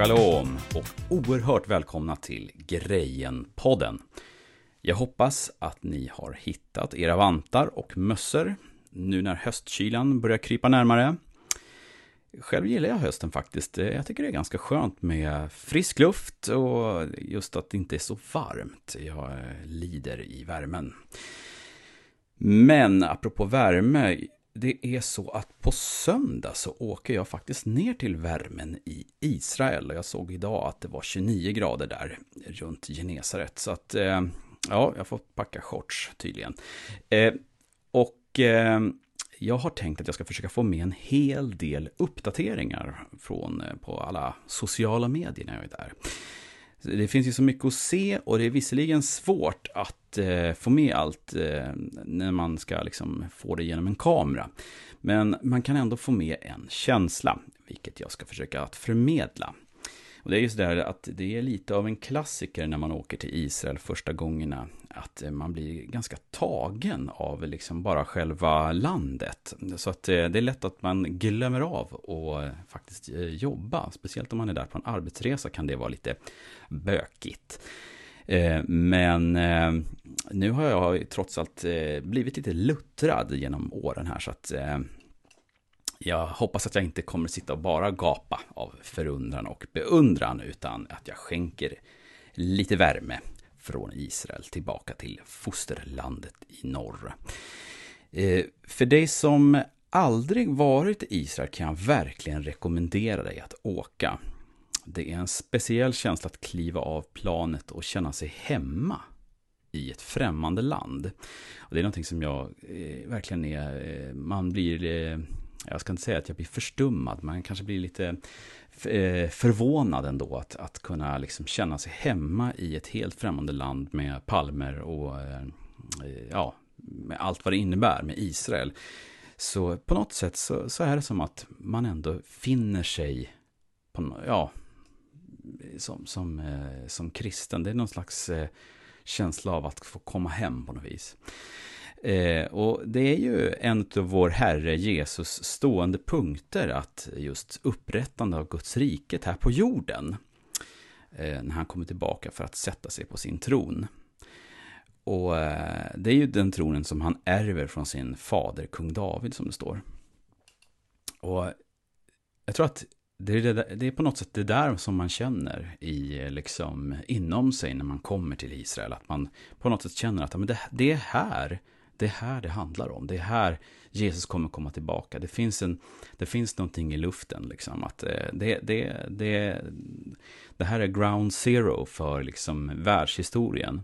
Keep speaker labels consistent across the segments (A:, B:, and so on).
A: shalom och oerhört välkomna till Grejen-podden. Jag hoppas att ni har hittat era vantar och mössor nu när höstkylan börjar krypa närmare. Själv gillar jag hösten faktiskt. Jag tycker det är ganska skönt med frisk luft och just att det inte är så varmt. Jag lider i värmen. Men apropå värme, det är så att på söndag så åker jag faktiskt ner till värmen i Israel. Och jag såg idag att det var 29 grader där runt Genesaret. Så att, eh, ja, jag får packa shorts tydligen. Eh, och eh, jag har tänkt att jag ska försöka få med en hel del uppdateringar från, eh, på alla sociala medier när jag är där. Det finns ju så mycket att se och det är visserligen svårt att eh, få med allt eh, när man ska liksom få det genom en kamera. Men man kan ändå få med en känsla, vilket jag ska försöka att förmedla. Och det är ju sådär att det är lite av en klassiker när man åker till Israel första gångerna. Att eh, man blir ganska tagen av liksom bara själva landet. Så att eh, det är lätt att man glömmer av och eh, faktiskt jobba. Speciellt om man är där på en arbetsresa kan det vara lite bökigt. Men nu har jag trots allt blivit lite luttrad genom åren här. Så att jag hoppas att jag inte kommer sitta och bara gapa av förundran och beundran, utan att jag skänker lite värme från Israel tillbaka till fosterlandet i norr. Eh, för dig som aldrig varit i Israel kan jag verkligen rekommendera dig att åka. Det är en speciell känsla att kliva av planet och känna sig hemma i ett främmande land. Och det är någonting som jag eh, verkligen är, eh, man blir eh, jag ska inte säga att jag blir förstummad, men kanske blir lite eh, förvånad ändå att, att kunna liksom känna sig hemma i ett helt främmande land med palmer och eh, eh, ja, med allt vad det innebär med Israel. Så på något sätt så, så är det som att man ändå finner sig på, ja, som, som, som kristen. Det är någon slags känsla av att få komma hem på något vis. Eh, och det är ju en av vår Herre Jesus stående punkter att just upprättande av Guds riket här på jorden. Eh, när han kommer tillbaka för att sätta sig på sin tron. Och eh, det är ju den tronen som han ärver från sin fader kung David som det står. Och jag tror att det är, det, det är på något sätt det där som man känner i, liksom, inom sig när man kommer till Israel. Att man på något sätt känner att men det, det är här det är här det handlar om. Det är här Jesus kommer komma tillbaka. Det finns, en, det finns någonting i luften. Liksom, att eh, det, det, det, det här är ground zero för liksom, världshistorien.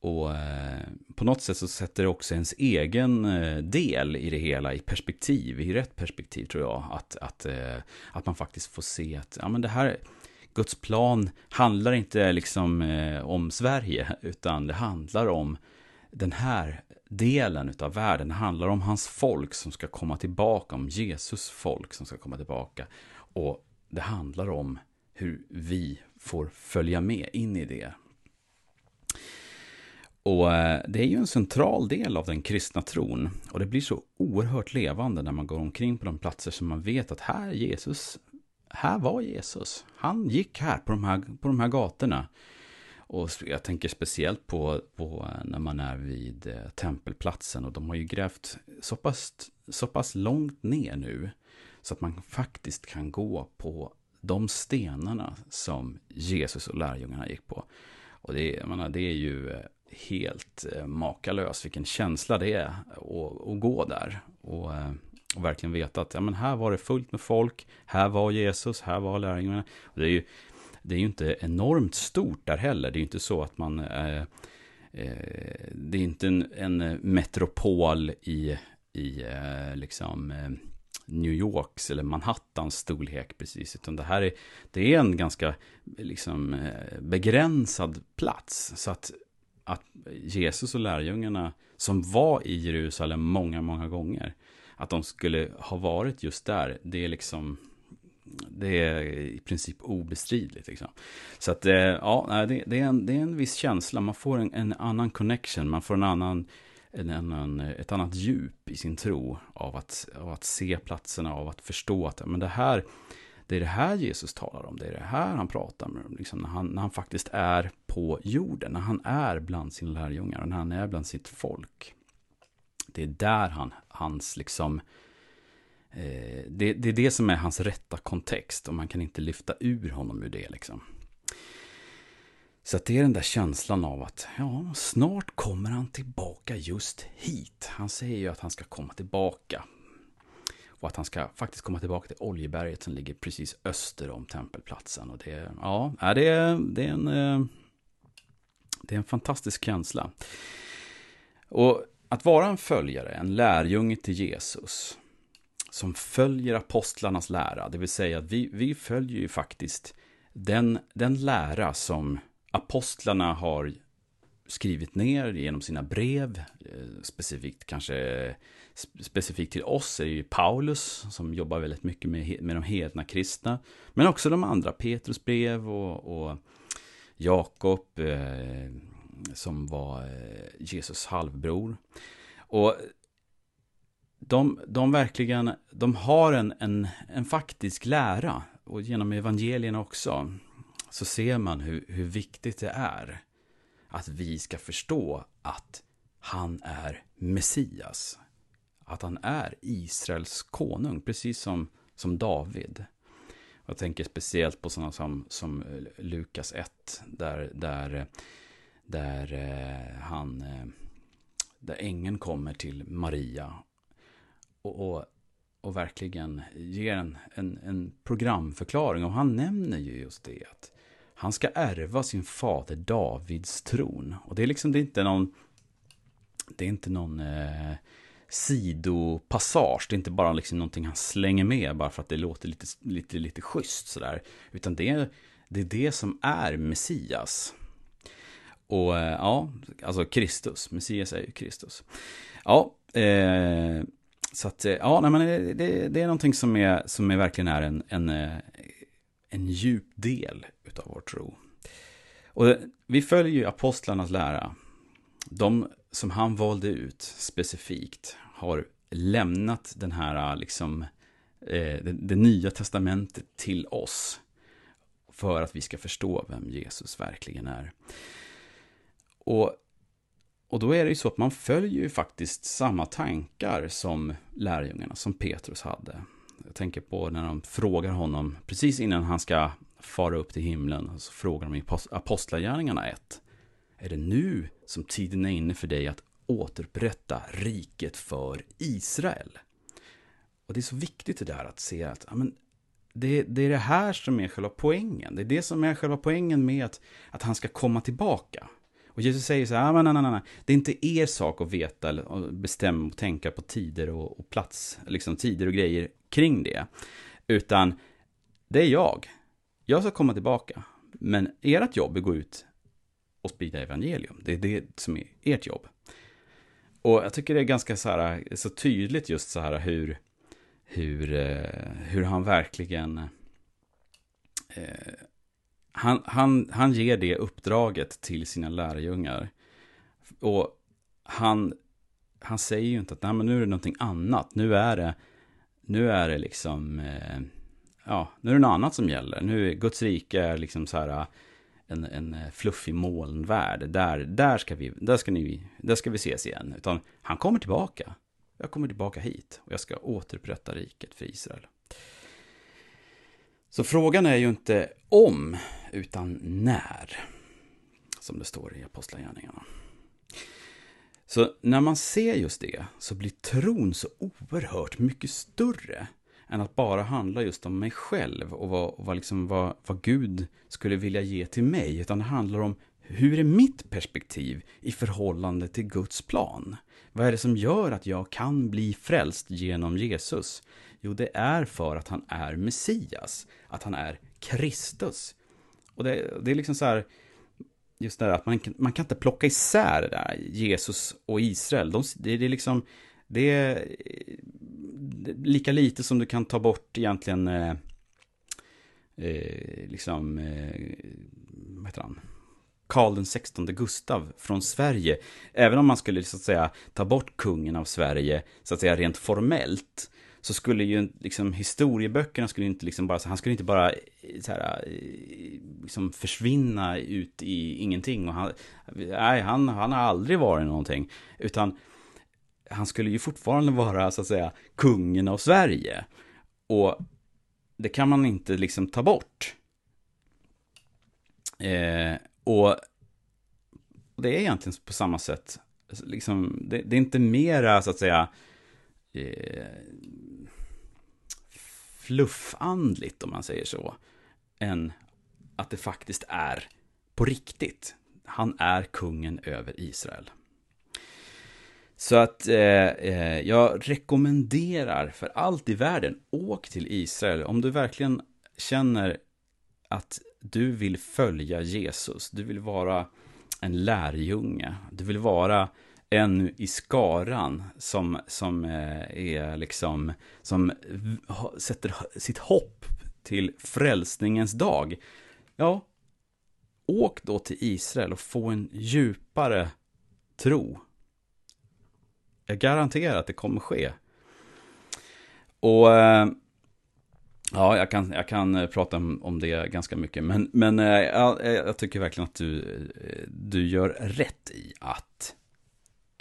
A: Och eh, på något sätt så sätter det också ens egen eh, del i det hela i perspektiv, i rätt perspektiv tror jag. Att, att, eh, att man faktiskt får se att ja, men det här, Guds plan handlar inte liksom eh, om Sverige, utan det handlar om den här delen av världen handlar om hans folk som ska komma tillbaka, om Jesus folk som ska komma tillbaka. Och det handlar om hur vi får följa med in i det. Och eh, det är ju en central del av den kristna tron. Och det blir så oerhört levande när man går omkring på de platser som man vet att här Jesus, här var Jesus. Han gick här på de här, på de här gatorna. Och jag tänker speciellt på, på eh, när man är vid eh, tempelplatsen och de har ju grävt så pass, så pass långt ner nu så att man faktiskt kan gå på de stenarna som Jesus och lärjungarna gick på. Och det, jag menar, det är ju eh, helt makalöst vilken känsla det är att, att gå där. Och, och verkligen veta att ja, men här var det fullt med folk, här var Jesus, här var lärjungarna. Och det är ju det är ju inte enormt stort där heller. Det är ju inte så att man... Eh, eh, det är inte en, en metropol i, i eh, liksom eh, New Yorks eller Manhattans storlek precis. Utan det här är, det är en ganska liksom, eh, begränsad plats. Så att, att Jesus och lärjungarna som var i Jerusalem många, många gånger. Att de skulle ha varit just där, det är liksom det är i princip obestridligt. Liksom. Så att, eh, ja, det, det, är en, det är en viss känsla. Man får en, en annan connection, man får en annan, en annan, ett annat djup i sin tro av att, av att se platserna, av att förstå att men det, här, det är det här Jesus talar om. Det är det här han pratar om. Liksom när, han, när han faktiskt är på jorden. När han är bland sina lärjungar. När han är bland sitt folk. Det är där han, hans liksom... Eh, det, det, är det som är hans rätta kontext. Och man kan inte lyfta ur honom ur det liksom. Så att det är den där känslan av att ja, snart kommer han tillbaka just hit. Han säger ju att han ska komma tillbaka. Och att han ska faktiskt komma tillbaka till Oljeberget som ligger precis öster om tempelplatsen. Och det, ja, det, är, det, är en, eh, det är en fantastisk känsla. Och att vara en följare, en lärjunge till Jesus, som följer apostlarnas lära, det vill säga att vi, vi följer ju faktiskt den, den lära som apostlarna har skrivit ner genom sina brev, eh, specifikt kanske specifikt till oss är det ju Paulus som jobbar väldigt mycket med, med de hedna kristna. Men också de andra, Petrus brev och, och Jakob eh, som var eh, Jesus halvbror. Och de, de verkligen, de har en, en, en faktisk lära och genom evangelierna också så ser man hur, hur viktigt det är att vi ska förstå att han är Messias. Att han är Israels konung, precis som, som David. Jag tänker speciellt på sådana som, som Lukas 1, där, där, där eh, han, eh, där ängeln kommer till Maria och, och, och verkligen ger en, en, en programförklaring. Och han nämner ju just det, att han ska ärva sin fader Davids tron. Och det är liksom, det är inte någon, det är inte någon eh, sidopassage. Det är inte bara liksom någonting han slänger med bara för att det låter lite, lite, lite schysst sådär. Utan det är, det är det som är Messias. Och eh, ja, alltså Kristus. Messias är ju Kristus. Ja, eh, så att, eh, ja, nej, men det, det, är någonting som, är, som är verkligen är en, en, eh, en djup del utav vår tro. Och vi följer ju apostlarnas lära. De som han valde ut specifikt har lämnat den här, eh, liksom, det, det nya testamentet till oss. För att vi ska förstå vem Jesus verkligen är. Och, och då är det ju så att man följer ju faktiskt samma tankar som lärjungarna, som Petrus hade. Jag tänker på när de frågar honom, precis innan han ska fara upp till himlen, så frågar de i Apostlagärningarna 1. Är det nu som tiden är inne för dig att återupprätta riket för Israel? Och det är så viktigt det där att se att ja, men det, det, är det här som är själva poängen. Det är det som är själva poängen med att, att han ska komma tillbaka. Och Jesus säger så här, ah, nej, nej, nej, det är inte er sak att veta eller bestämma och tänka på tider och, och plats, liksom tider och grejer kring det. Utan det är jag. Jag ska komma tillbaka. Men ert jobb är att gå ut och sprida evangelium. Det är det som är ert jobb. Och jag tycker det är ganska så, här, så tydligt just så här hur, hur, eh, hur han verkligen eh, han, han, han ger det uppdraget till sina lärjungar. Och han, han säger ju inte att Nej, men nu är det någonting annat. Nu är det, nu är det liksom, eh, ja, nu är det något annat som gäller. Nu är Guds rike är liksom så här eh, en, en eh, fluffig molnvärld. Där, där, ska vi, där, ska ni, där ska vi ses igen. Utan han kommer tillbaka. Jag kommer tillbaka hit och jag ska återupprätta riket för Israel. Så frågan är ju inte om, utan när. Som det står i Apostlagärningarna. Så när man ser just det så blir tron så oerhört mycket större än att bara handla just om mig själv och vad, vad, liksom, vad, vad Gud skulle vilja ge till mig. Utan det handlar om hur är mitt perspektiv i förhållande till Guds plan? Vad är det som gör att jag kan bli frälst genom Jesus? Jo, det är för att han är Messias, att han är Kristus. Och det, det är liksom så här, just det här att man, man kan inte plocka isär det där, Jesus och Israel. De, det, det är liksom, det är eh, lika lite som du kan ta bort egentligen, eh, eh, liksom, eh, vad heter han? Karl den 16 Gustav från Sverige. Även om man skulle så att säga ta bort kungen av Sverige, så att säga rent formellt, så skulle ju liksom historieböckerna skulle inte liksom bara, han skulle inte bara eh, så här, eh, liksom försvinna ut i ingenting. Och han, nej, han, han har aldrig varit någonting. Utan han skulle ju fortfarande vara, så att säga, kungen av Sverige. Och det kan man inte liksom ta bort. Eh, och det är egentligen på samma sätt. Liksom, det, det är inte mera, så att säga, eh, fluffandligt, om man säger så, än att det faktiskt är på riktigt. Han är kungen över Israel. Så att eh, eh, jag rekommenderar för allt i världen, åk till Israel. Om du verkligen känner att du vill följa Jesus, du vill vara en lärjunge, du vill vara en i skaran som, som eh, är liksom, som sätter sitt hopp till frälsningens dag. Ja, åk då till Israel och få en djupare tro jag garanterar att det kommer ske. Och eh, ja, jag kan, jag kan eh, prata om, det ganska mycket. Men, men jag, jag tycker verkligen att du, du gör rätt i att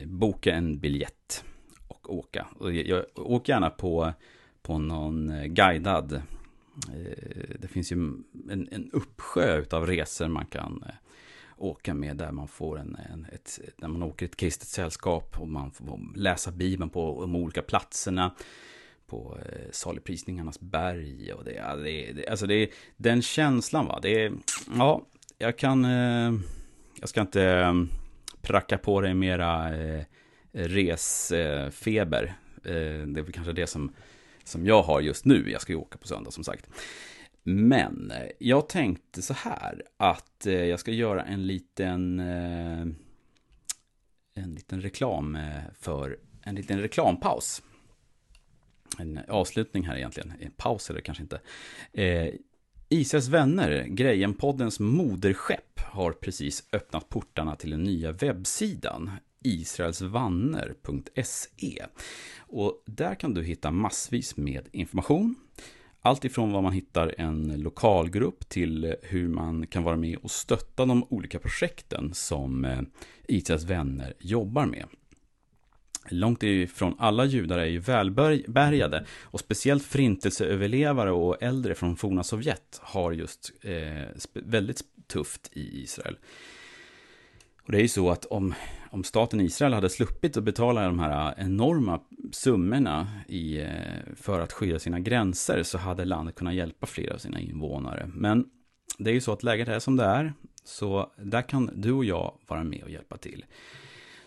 A: boka en biljett och åka. Och jag, åk gärna på, på någon eh, guidad. Eh, det finns ju en, en uppsjö av resor man kan eh, åka med där man får en, en ett, när man åker ett kristet sällskap och man får läsa Bibeln på de olika platserna på eh, saligprisningarnas berg och det, det, det, alltså det är den känslan va, det är, ja, jag kan, eh, jag ska inte eh, pracka på dig mera eh, resfeber, eh, det är väl kanske det som, som jag har just nu, jag ska ju åka på söndag som sagt. Men eh, jag tänkte så här att eh, jag ska göra en liten eh, en liten reklam eh, för en liten reklampaus. En avslutning här egentligen. En paus eller kanske inte. Eh, Israels vänner, Grejen-poddens moderskepp, har precis öppnat portarna till den nya webbsidan israelsvanner.se. Och där kan du hitta massvis med information allt ifrån var man hittar en lokalgrupp till hur man kan vara med och stötta de olika projekten som eh, Israels vänner jobbar med. Långt ifrån alla judar är ju välbärgade och speciellt förintelseöverlevare och äldre från forna Sovjet har just eh, väldigt tufft i Israel. Och det är ju så att om, om staten Israel hade sluppit att betala de här eh, enorma summorna i, eh, för att skydda sina gränser så hade landet kunnat hjälpa flera av sina invånare. Men det är ju så att läget är som det är. Så där kan du och jag vara med och hjälpa till.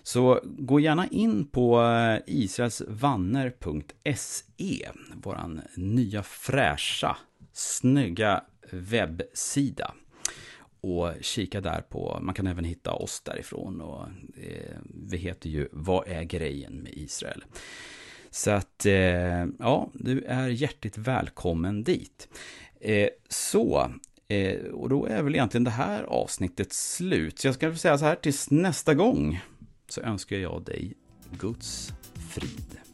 A: Så gå gärna in på eh, israelsvanner.se, våran nya fräscha, snygga webbsida och kika där på, man kan även hitta oss därifrån och eh, vi heter ju Vad är grejen med Israel? Så att, eh, ja, du är hjärtligt välkommen dit. Eh, så, eh, och då är väl egentligen det här avsnittet slut. Så jag ska säga så här, tills nästa gång så önskar jag dig Guds frid.